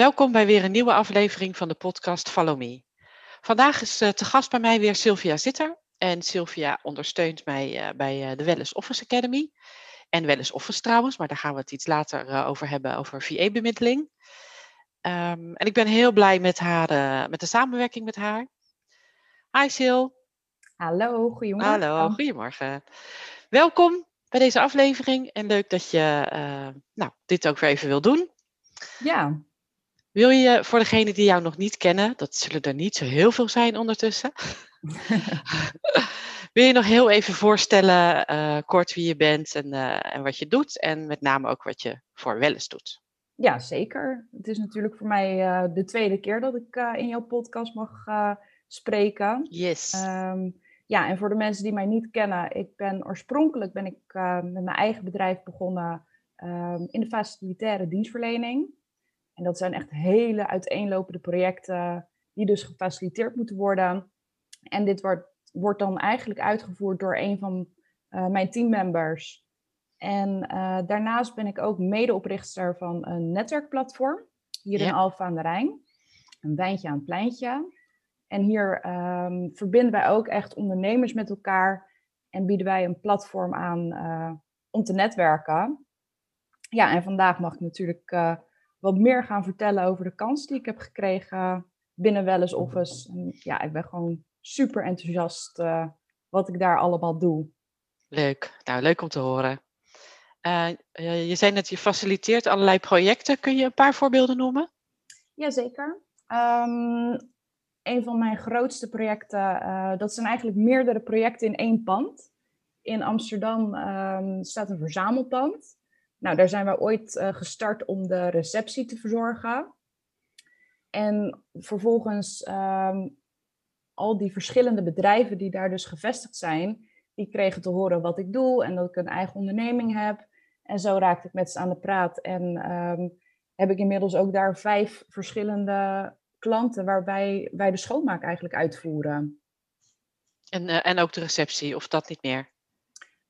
Welkom bij weer een nieuwe aflevering van de podcast Follow Me. Vandaag is uh, te gast bij mij weer Sylvia Zitter. En Sylvia ondersteunt mij uh, bij uh, de Wellness Office Academy. En Wellness Office trouwens, maar daar gaan we het iets later over hebben, over VA-bemiddeling. Um, en ik ben heel blij met, haar, met de samenwerking met haar. Hi Sil. Hallo, goedemorgen. Hallo, goedemorgen. Welkom bij deze aflevering en leuk dat je nou, dit ook weer even wil doen. Ja. Wil je voor degenen die jou nog niet kennen, dat zullen er niet zo heel veel zijn ondertussen, wil je nog heel even voorstellen, uh, kort wie je bent en, uh, en wat je doet en met name ook wat je voor Wellness doet? Ja, zeker. Het is natuurlijk voor mij uh, de tweede keer dat ik in jouw podcast mag spreken. Yes. Um, ja, en voor de mensen die mij niet kennen, ik ben oorspronkelijk ben ik met mijn eigen bedrijf begonnen um, in de facilitaire dienstverlening. En dat zijn echt hele uiteenlopende projecten die dus gefaciliteerd moeten worden. En dit wordt, wordt dan eigenlijk uitgevoerd door een van uh, mijn teammembers. En uh, daarnaast ben ik ook medeoprichter van een netwerkplatform hier ja. in Alphen aan de Rijn. Een wijntje aan het pleintje. En hier um, verbinden wij ook echt ondernemers met elkaar en bieden wij een platform aan uh, om te netwerken. Ja, en vandaag mag ik natuurlijk wat meer gaan vertellen over de kans die ik heb gekregen binnen Wellness Office. En ja, ik ben gewoon super enthousiast uh, wat ik daar allemaal doe. Leuk, nou leuk om te horen. Uh, je zei net, je faciliteert allerlei projecten. Kun je een paar voorbeelden noemen? Jazeker. Um, een van mijn grootste projecten, uh, dat zijn eigenlijk meerdere projecten in één pand. In Amsterdam um, staat een verzamelpand. Nou, daar zijn we ooit uh, gestart om de receptie te verzorgen. En vervolgens um, al die verschillende bedrijven die daar dus gevestigd zijn, die kregen te horen wat ik doe en dat ik een eigen onderneming heb. En zo raakte ik met ze aan de praat en um, heb ik inmiddels ook daar vijf verschillende klanten waarbij wij de schoonmaak eigenlijk uitvoeren. En, uh, en ook de receptie, of dat niet meer?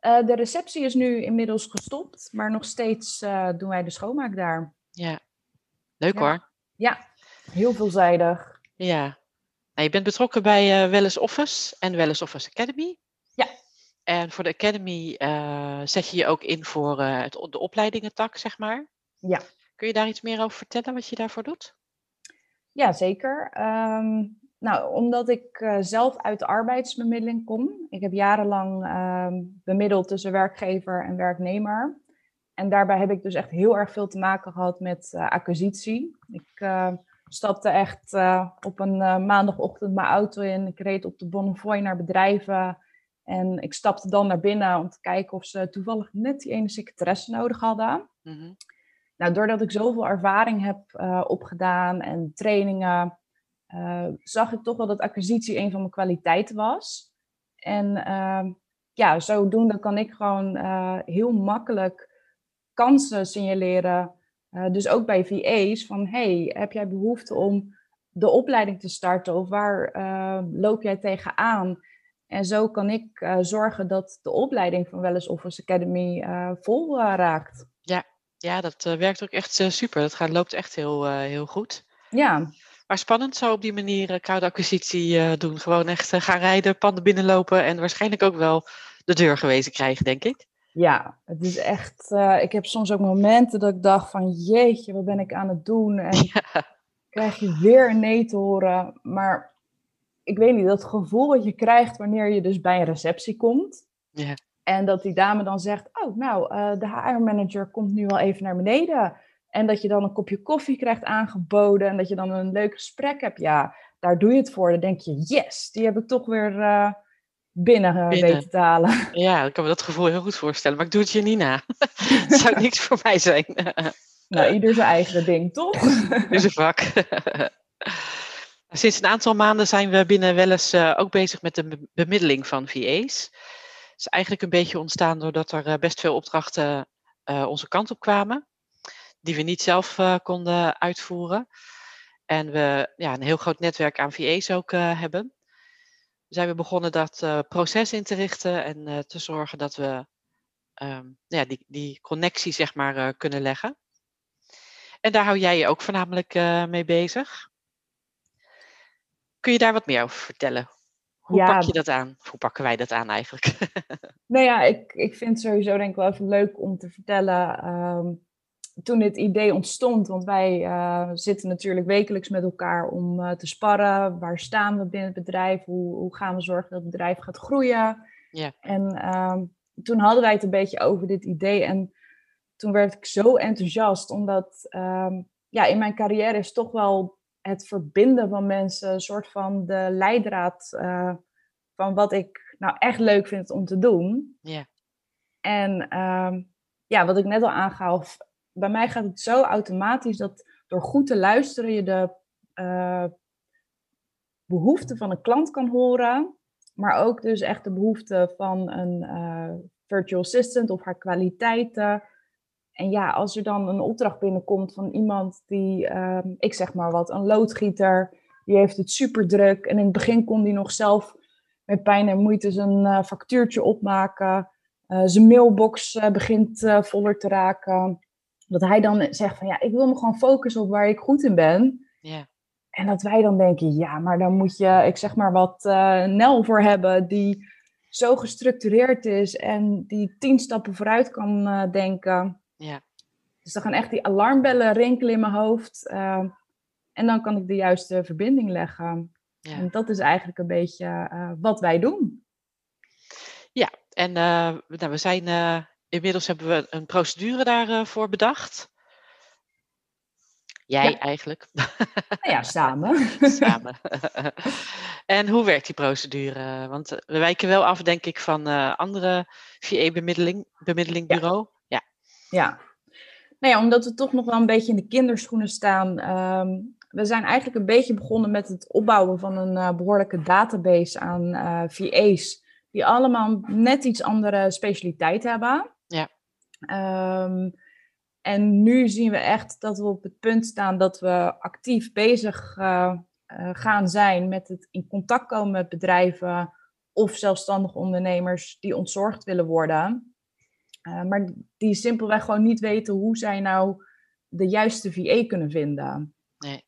Uh, de receptie is nu inmiddels gestopt, maar nog steeds uh, doen wij de schoonmaak daar. Ja, leuk ja. hoor. Ja, heel veelzijdig. Ja. Nou, je bent betrokken bij uh, Wellness Office en Wellness Office Academy. Ja. En voor de Academy zet je je ook in voor het, de opleidingentak, zeg maar. Ja. Kun je daar iets meer over vertellen, wat je daarvoor doet? Ja, zeker. Um, nou, omdat ik uh, zelf uit de arbeidsbemiddeling kom. Ik heb jarenlang uh, bemiddeld tussen werkgever en werknemer. En daarbij heb ik dus echt heel erg veel te maken gehad met uh, acquisitie. Ik uh, stapte echt op een maandagochtend mijn auto in. Ik reed op de Bonnefoy naar bedrijven. En ik stapte dan naar binnen om te kijken of ze toevallig net die ene secretaresse nodig hadden. Mm-hmm. Nou, doordat ik zoveel ervaring heb opgedaan en trainingen... Uh, zag ik toch wel dat acquisitie een van mijn kwaliteiten was. En uh, ja, zodoende kan ik gewoon uh, heel makkelijk kansen signaleren. Uh, dus ook bij VA's van, hey, heb jij behoefte om de opleiding te starten? Of waar loop jij tegenaan? En zo kan ik zorgen dat de opleiding van Wellness Office Academy vol raakt. Ja, ja dat werkt ook echt super. Dat gaat, loopt echt heel, heel goed. Ja. Maar spannend zo op die manier uh, koude acquisitie uh, doen. Gewoon echt uh, gaan rijden, panden binnenlopen en waarschijnlijk ook wel de deur gewezen krijgen, denk ik. Ja, het is echt. ik heb soms ook momenten dat ik dacht van jeetje, wat ben ik aan het doen? En ja. krijg je weer een nee te horen. Maar ik weet niet, dat gevoel wat je krijgt wanneer je dus bij een receptie komt. Ja. En dat die dame dan zegt, oh nou, de HR-manager komt nu wel even naar beneden. En dat je dan een kopje koffie krijgt aangeboden en dat je dan een leuk gesprek hebt. Ja, daar doe je het voor. Dan denk je, yes, die heb ik toch weer uh, binnen, uh, binnen weten te halen. Ja, ik kan me dat gevoel heel goed voorstellen. Maar ik doe het je niet na. Het zou niks voor mij zijn. nou, ieder zijn eigen ding, toch? Ieder zijn vak. Sinds een aantal maanden zijn we binnen Welles uh, ook bezig met de bemiddeling van VA's. Het is eigenlijk een beetje ontstaan doordat er best veel opdrachten onze kant op kwamen, die we niet zelf konden uitvoeren. En we ja, een heel groot netwerk aan VA's ook hebben zijn we begonnen dat uh, proces in te richten en uh, te zorgen dat we um, ja, die, die connectie zeg maar uh, kunnen leggen. En daar hou jij je ook voornamelijk mee bezig. Kun je daar wat meer over vertellen? Hoe ja, pak je dat aan? Hoe pakken wij dat aan eigenlijk? nou ja, ik, ik vind het sowieso denk ik wel even leuk om te vertellen. Um, toen dit idee ontstond, want wij uh, zitten natuurlijk wekelijks met elkaar om uh, te sparren. Waar staan we binnen het bedrijf? Hoe, hoe gaan we zorgen dat het bedrijf gaat groeien? Ja. En um, toen hadden wij het een beetje over dit idee. En toen werd ik zo enthousiast, omdat um, ja, in mijn carrière is toch wel het verbinden van mensen een soort van de leidraad uh, van wat ik nou echt leuk vind om te doen. Ja. En um, ja, wat ik net al aangaf, bij mij gaat het zo automatisch dat door goed te luisteren je de uh, behoeften van een klant kan horen. Maar ook dus echt de behoeften van een uh, virtual assistant of haar kwaliteiten. En ja, als er dan een opdracht binnenkomt van iemand die, uh, ik zeg maar wat, een loodgieter, die heeft het super druk. En in het begin kon die nog zelf met pijn en moeite zijn uh, factuurtje opmaken. zijn mailbox begint voller te raken dat hij dan zegt van ja, ik wil me gewoon focussen op waar ik goed in ben. Ja. En dat wij dan denken, ja, maar dan moet je, ik zeg maar wat, uh, Nel voor hebben die zo gestructureerd is en die tien stappen vooruit kan uh, denken. Ja. Dus dan gaan echt die alarmbellen rinkelen in mijn hoofd. Uh, en dan kan ik de juiste verbinding leggen. Ja. En dat is eigenlijk een beetje wat wij doen. Ja, en nou, we zijn inmiddels hebben we een procedure daarvoor uh, bedacht. Jij ja. eigenlijk. Nou ja, samen. samen. en hoe werkt die procedure? Want we wijken wel af, denk ik, van uh, andere VA-bemiddeling, bemiddelingbureau. Ja. ja. Nou ja, omdat we toch nog wel een beetje in de kinderschoenen staan. Um, we zijn eigenlijk een beetje begonnen met het opbouwen van een uh, behoorlijke database aan uh, VA's. Die allemaal net iets andere specialiteit hebben. Um, en nu zien we echt dat we op het punt staan dat we actief bezig uh, uh, gaan zijn met het in contact komen met bedrijven of zelfstandige ondernemers die ontzorgd willen worden. Uh, maar die simpelweg gewoon niet weten hoe zij nou de juiste VA kunnen vinden. Nee.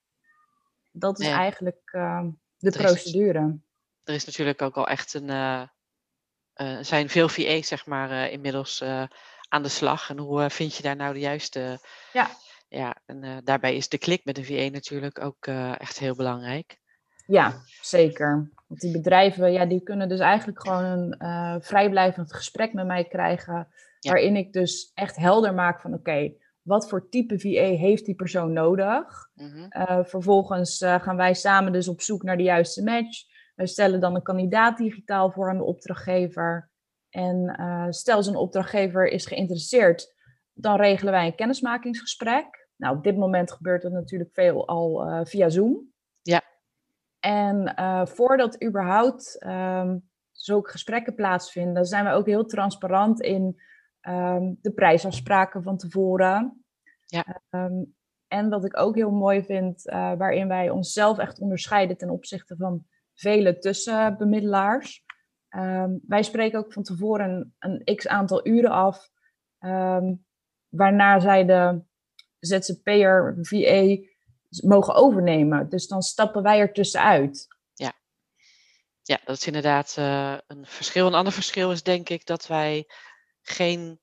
Dat is nee. eigenlijk de er procedure. Is, er is natuurlijk ook al echt een zijn veel VA's zeg maar inmiddels aan de slag. En hoe vind je daar nou de juiste... Ja. Ja, en daarbij is de klik met een VA natuurlijk ook echt heel belangrijk. Ja, zeker. Want die bedrijven, ja, die kunnen dus eigenlijk gewoon een vrijblijvend gesprek met mij krijgen. Ja. Waarin ik dus echt helder maak van oké, okay, wat voor type VA heeft die persoon nodig? Mm -hmm. vervolgens gaan wij samen dus op zoek naar de juiste match. We stellen dan een kandidaat digitaal voor aan de opdrachtgever. En uh, stel zo'n opdrachtgever is geïnteresseerd, dan regelen wij een kennismakingsgesprek. Nou, op dit moment gebeurt dat natuurlijk veel al uh, via Zoom. Ja. En uh, voordat überhaupt um, zulke gesprekken plaatsvinden, zijn we ook heel transparant in um, de prijsafspraken van tevoren. Ja. Um, en wat ik ook heel mooi vind, waarin wij onszelf echt onderscheiden ten opzichte van vele tussenbemiddelaars. Um, wij spreken ook van tevoren een, een x aantal uren af, um, waarna zij de ZZP'er, VA, mogen overnemen. Dus dan stappen wij er tussenuit. Ja, ja dat is inderdaad uh, een verschil. Een ander verschil is denk ik dat wij geen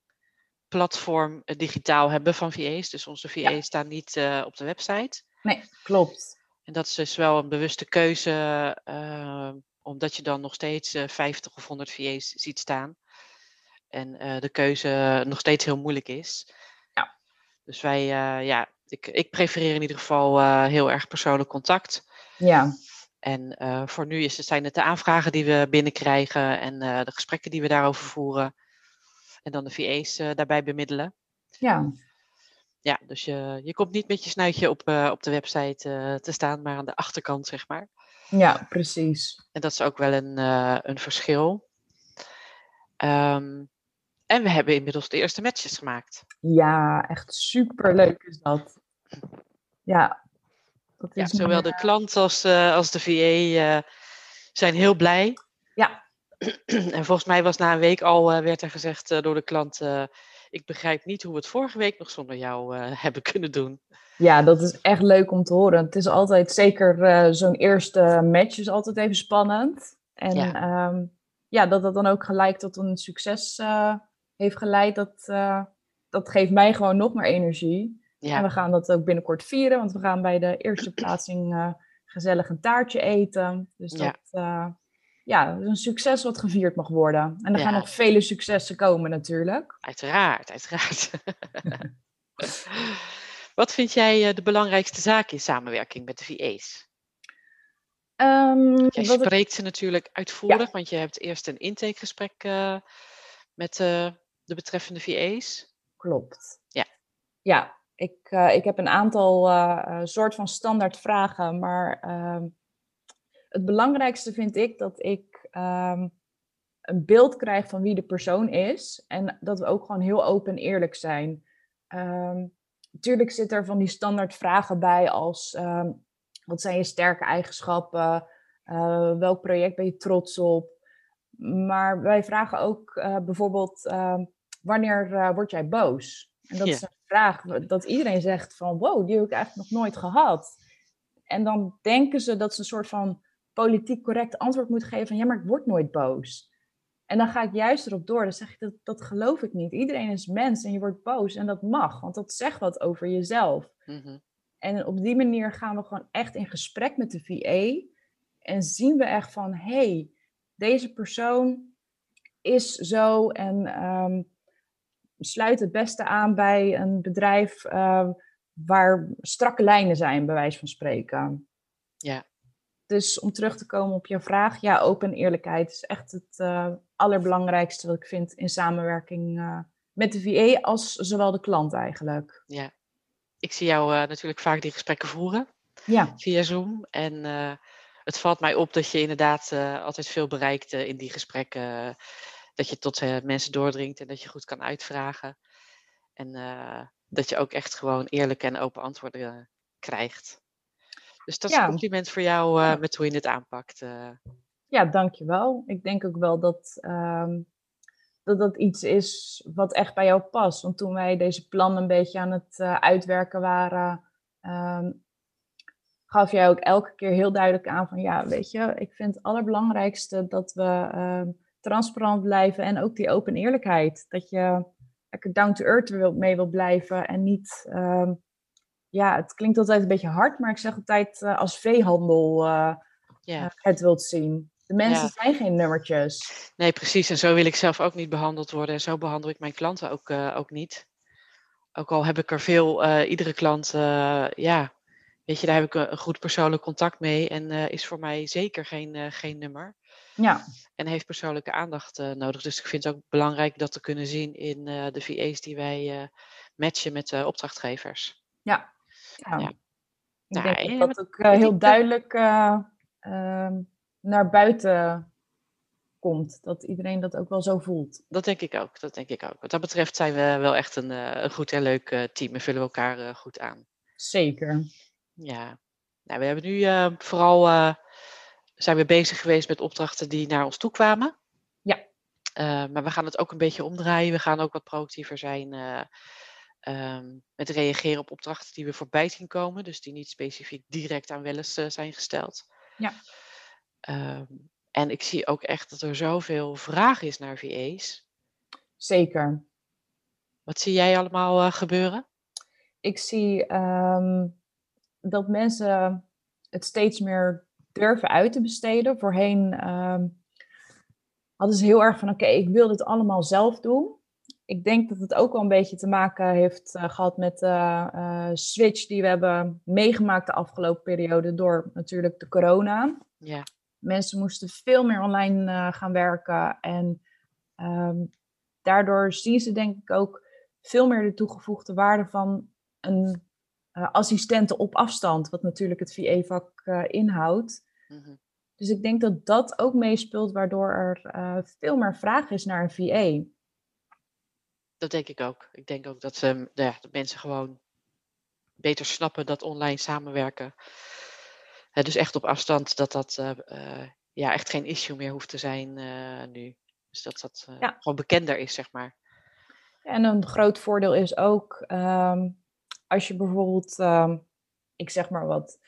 platform uh, digitaal hebben van VA's. Dus onze VA's ja. staan niet uh, op de website. Nee, klopt. En dat is dus wel een bewuste keuze, omdat je dan nog steeds uh, 50 of 100 VA's ziet staan. En uh, de keuze nog steeds heel moeilijk is. Ja. Dus wij, ja, ik, ik prefereer in ieder geval heel erg persoonlijk contact. Ja. En voor nu is zijn het de aanvragen die we binnenkrijgen en de gesprekken die we daarover voeren. En dan de VA's daarbij bemiddelen. Ja. Ja, dus je, je komt niet met je snuitje op, op de website te staan, maar aan de achterkant, zeg maar. Ja, precies. En dat is ook wel een, uh, een verschil. Um, en we hebben inmiddels de eerste matches gemaakt. Ja, echt super leuk is dat. Ja, dat is ja zowel de klant als, als de VA zijn heel blij. Ja. En volgens mij was na een week al, werd er gezegd door de klant ik begrijp niet hoe we het vorige week nog zonder jou uh, hebben kunnen doen. Ja, dat is echt leuk om te horen. Het is altijd, zeker uh, zo'n eerste match is altijd even spannend. En ja. Ehm, ja, dat dat dan ook gelijk tot een succes uh, heeft geleid, dat, dat geeft mij gewoon nog meer energie. Ja. En we gaan dat ook binnenkort vieren, want we gaan bij de eerste plaatsing gezellig een taartje eten. Dus dat, ja ja, een succes wat gevierd mag worden. En er gaan nog vele successen komen natuurlijk. Uiteraard, uiteraard. wat vind jij eh, de belangrijkste zaak in samenwerking met de VA's? Um, jij spreekt ze natuurlijk uitvoerig, want je hebt eerst een intakegesprek uh, met uh, de betreffende VA's. Klopt. Ja. Ja, ik, ik heb een aantal soort van standaard vragen, maar ehm, het belangrijkste vind ik dat ik ehm, een beeld krijg van wie de persoon is. En dat we ook gewoon heel open en eerlijk zijn. Um, natuurlijk zit er van die standaard vragen bij als ehm, wat zijn je sterke eigenschappen? Uh, welk project ben je trots op? Maar wij vragen ook uh, bijvoorbeeld wanneer uh, word jij boos? En dat is een vraag dat iedereen zegt van wow, die heb ik eigenlijk nog nooit gehad. En dan denken ze dat ze een soort van politiek correct antwoord moet geven van ja, maar ik word nooit boos. En dan ga ik juist erop door. Dan zeg ik, dat, dat geloof ik niet. Iedereen is mens en je wordt boos. En dat mag, want dat zegt wat over jezelf. Mhm. En op die manier gaan we gewoon echt in gesprek met de VA. En zien we echt van, hey, deze persoon is zo en um, sluit het beste aan bij een bedrijf uh, waar strakke lijnen zijn, bij wijze van spreken. Ja. Dus om terug te komen op jouw vraag, ja, open eerlijkheid is echt het uh, allerbelangrijkste wat ik vind in samenwerking uh, met de VA als zowel de klant eigenlijk. Ja, ik zie jou uh, natuurlijk vaak die gesprekken voeren ja. via Zoom. En het valt mij op dat je inderdaad altijd veel bereikt in die gesprekken. dat je tot mensen doordringt en dat je goed kan uitvragen. En dat je ook echt gewoon eerlijke en open antwoorden krijgt. Dus dat is een compliment voor jou uh, met hoe je het aanpakt. Uh. Ja, dankjewel. Ik denk ook wel dat, um, dat dat iets is wat echt bij jou past. Want toen wij deze plan een beetje aan het uh, uitwerken waren, um, gaf jij ook elke keer heel duidelijk aan van ja, weet je, ik vind het allerbelangrijkste dat we um, transparant blijven en ook die open eerlijkheid. Dat je lekker down to earth mee wil blijven en niet ja, het klinkt altijd een beetje hard, maar ik zeg altijd uh, als veehandel uh, het wilt zien. De mensen zijn geen nummertjes. Nee, precies. En zo wil ik zelf ook niet behandeld worden. En zo behandel ik mijn klanten ook, ook niet. Ook al heb ik er veel, iedere klant, ja, weet je, daar heb ik een, een, goed persoonlijk contact mee. En is voor mij zeker geen, geen nummer. Ja. En heeft persoonlijke aandacht nodig. Dus ik vind het ook belangrijk dat te kunnen zien in de VA's die wij matchen met opdrachtgevers. Ja, ja. Ik denk dat dat ook uh, heel duidelijk uh, uh, naar buiten komt. Dat iedereen dat ook wel zo voelt. Dat denk ik ook. Dat denk ik ook. Wat dat betreft zijn we wel echt een, eh, een goed en leuk team en vullen we elkaar goed aan. Zeker. Ja. Nou, we hebben nu vooral zijn we bezig geweest met opdrachten die naar ons toe kwamen. Ja. maar we gaan het ook een beetje omdraaien. We gaan ook wat proactiever zijn um, met reageren op opdrachten die we voorbij zien komen, dus die niet specifiek direct aan Welles uh, zijn gesteld. Ja. Um, en ik zie ook echt dat er zoveel vraag is naar VA's. Zeker. Wat zie jij allemaal uh, gebeuren? Ik zie um, dat mensen het steeds meer durven uit te besteden. Voorheen hadden ze heel erg van: oké, okay, ik wil dit allemaal zelf doen ik denk dat het ook wel een beetje te maken heeft uh, gehad met de uh, switch die we hebben meegemaakt de afgelopen periode door natuurlijk de corona. Ja. Mensen moesten veel meer online uh, gaan werken en um, daardoor zien ze denk ik ook veel meer de toegevoegde waarde van een assistente op afstand, wat natuurlijk het VA-vak uh, inhoudt. Mhm. Dus ik denk dat dat ook meespeelt, waardoor er veel meer vraag is naar een VA. Dat denk ik ook. Ik denk ook dat, ze, nou ja, dat mensen gewoon beter snappen dat online samenwerken, dus echt op afstand, dat dat ja, echt geen issue meer hoeft te zijn nu. Dus dat dat gewoon bekender is, zeg maar. En een groot voordeel is ook um, als je bijvoorbeeld, uh, ik zeg maar wat,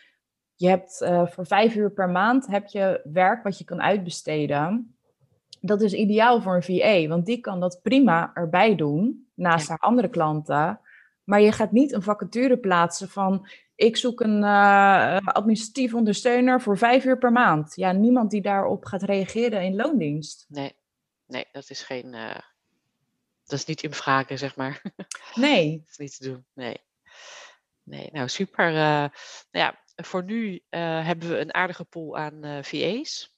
je hebt uh, voor vijf uur per maand heb je werk wat je kan uitbesteden. Dat is ideaal voor een VA, want die kan dat prima erbij doen naast haar andere klanten. Maar je gaat niet een vacature plaatsen van ik zoek een uh, administratief ondersteuner voor vijf uur per maand. Ja, niemand die daarop gaat reageren in loondienst. Nee, nee dat is geen. Uh, dat is niet in vragen, zeg maar. Nee. dat is niet te doen. Nee. Nee, nou super. Uh, nou ja, voor nu hebben we een aardige pool aan VA's.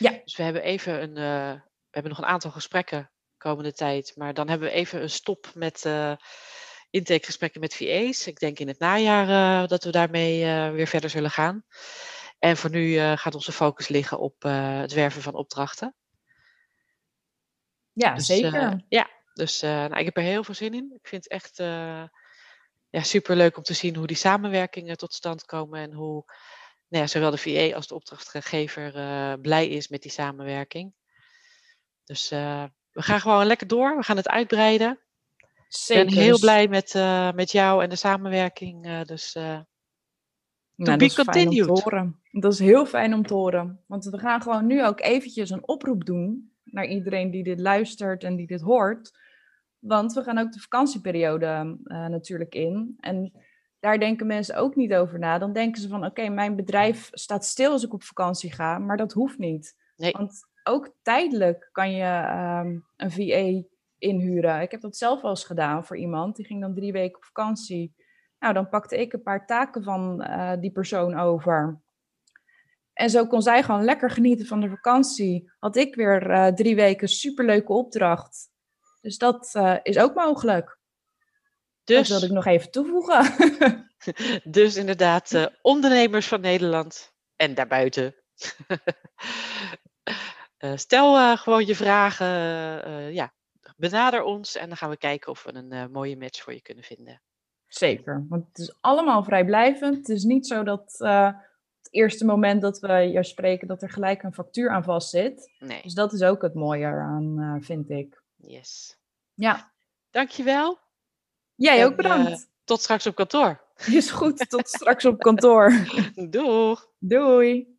Ja. Dus we hebben even een, we hebben nog een aantal gesprekken komende tijd, maar dan hebben we even een stop met intakegesprekken met VA's. Ik denk in het najaar dat we daarmee weer verder zullen gaan. En voor nu gaat onze focus liggen op het werven van opdrachten. Ja, dus, zeker. ja, dus nou, ik heb er heel veel zin in. Ik vind het echt ja, superleuk om te zien hoe die samenwerkingen tot stand komen en hoe nou ja, zowel de VA als de opdrachtgever uh, blij is met die samenwerking. Dus uh, we gaan gewoon lekker door. We gaan het uitbreiden. Zeker. Ik ben heel blij met, uh, met jou en de samenwerking. dus nou, to be continued. Dat is heel fijn om te horen. Want we gaan gewoon nu ook eventjes een oproep doen naar iedereen die dit luistert en die dit hoort want we gaan ook de vakantieperiode natuurlijk in. En daar denken mensen ook niet over na. Dan denken ze van, oké, mijn bedrijf staat stil als ik op vakantie ga, maar dat hoeft niet. Nee. Want ook tijdelijk kan je um, een VA inhuren. Ik heb dat zelf wel eens gedaan voor iemand. Die ging dan drie weken op vakantie. Nou, dan pakte ik een paar taken van uh, die persoon over. En zo kon zij gewoon lekker genieten van de vakantie. Had ik weer uh, drie weken superleuke opdracht. Dus dat uh, is ook mogelijk. Dus, dat wilde ik nog even toevoegen. dus inderdaad, uh, ondernemers van Nederland en daarbuiten. uh, stel gewoon je vragen, ja, benader ons en dan gaan we kijken of we een mooie match voor je kunnen vinden. Zeker, want het is allemaal vrijblijvend. Het is niet zo dat het eerste moment dat we je spreken, dat er gelijk een factuur aan vast zit. Nee. Dus dat is ook het mooie eraan, vind ik. Yes. Ja. Dankjewel. Jij ook bedankt. Uh, tot straks op kantoor. Is goed, tot straks op kantoor. Doeg. Doei.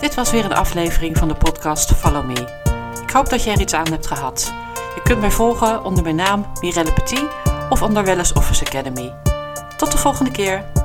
Dit was weer een aflevering van de podcast Follow Me. Ik hoop dat jij er iets aan hebt gehad. Je kunt mij volgen onder mijn naam Mirelle Petit of onder Wellness Office Academy. Tot de volgende keer.